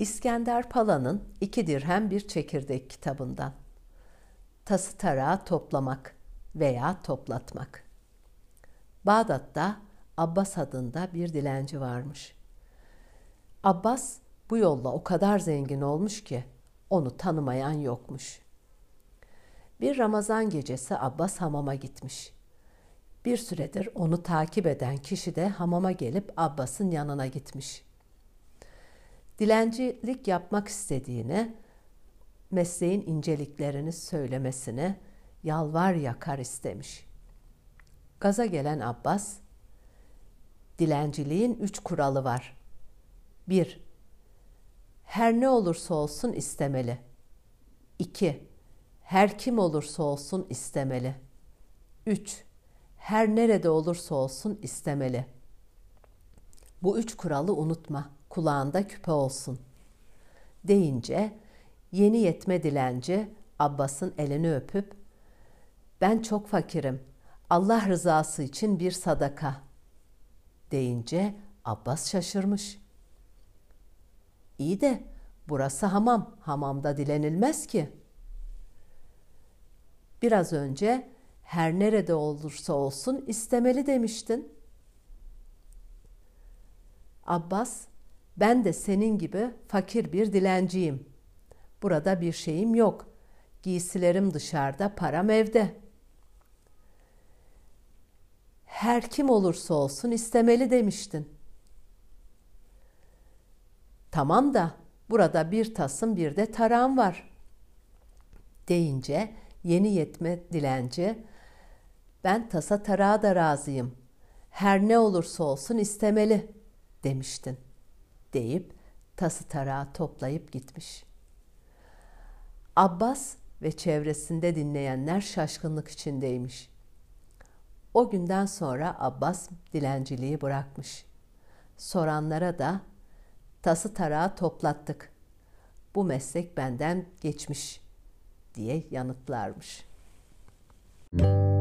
İskender Pala'nın İki Dirhem Bir Çekirdek kitabından. Tası tarağı toplamak veya toplatmak. Bağdat'ta Abbas adında bir dilenci varmış. Abbas bu yolla o kadar zengin olmuş ki onu tanımayan yokmuş. Bir Ramazan gecesi Abbas hamama gitmiş. Bir süredir onu takip eden kişi de hamama gelip Abbas'ın yanına gitmiş.'' Dilencilik yapmak istediğini, mesleğin inceliklerini söylemesini yalvar yakar istemiş. Gaza gelen Abbas, dilenciliğin üç kuralı var. 1. Her ne olursa olsun istemeli. 2. Her kim olursa olsun istemeli. 3. Her nerede olursa olsun istemeli. Bu üç kuralı unutma.'' Kulağında küpe olsun. Deyince yeni yetme dilenci Abbas'ın elini öpüp ben çok fakirim. Allah rızası için bir sadaka deyince Abbas şaşırmış. İyi de burası hamam. Hamamda dilenilmez ki. Biraz önce her nerede olursa olsun istemeli demiştin. Abbas ben de senin gibi fakir bir dilenciyim. Burada bir şeyim yok. Giysilerim dışarıda, param evde. Her kim olursa olsun istemeli demiştin. Tamam da burada bir tasım bir de tarağım var. Deyince yeni yetme dilenci ben tasa tarağa da razıyım. Her ne olursa olsun istemeli demiştin deyip tası tarağı toplayıp gitmiş. Abbas ve çevresinde dinleyenler şaşkınlık içindeymiş. O günden sonra Abbas dilenciliği bırakmış. Soranlara da tası tarağı toplattık. Bu meslek benden geçmiş diye yanıtlarmış. Müzik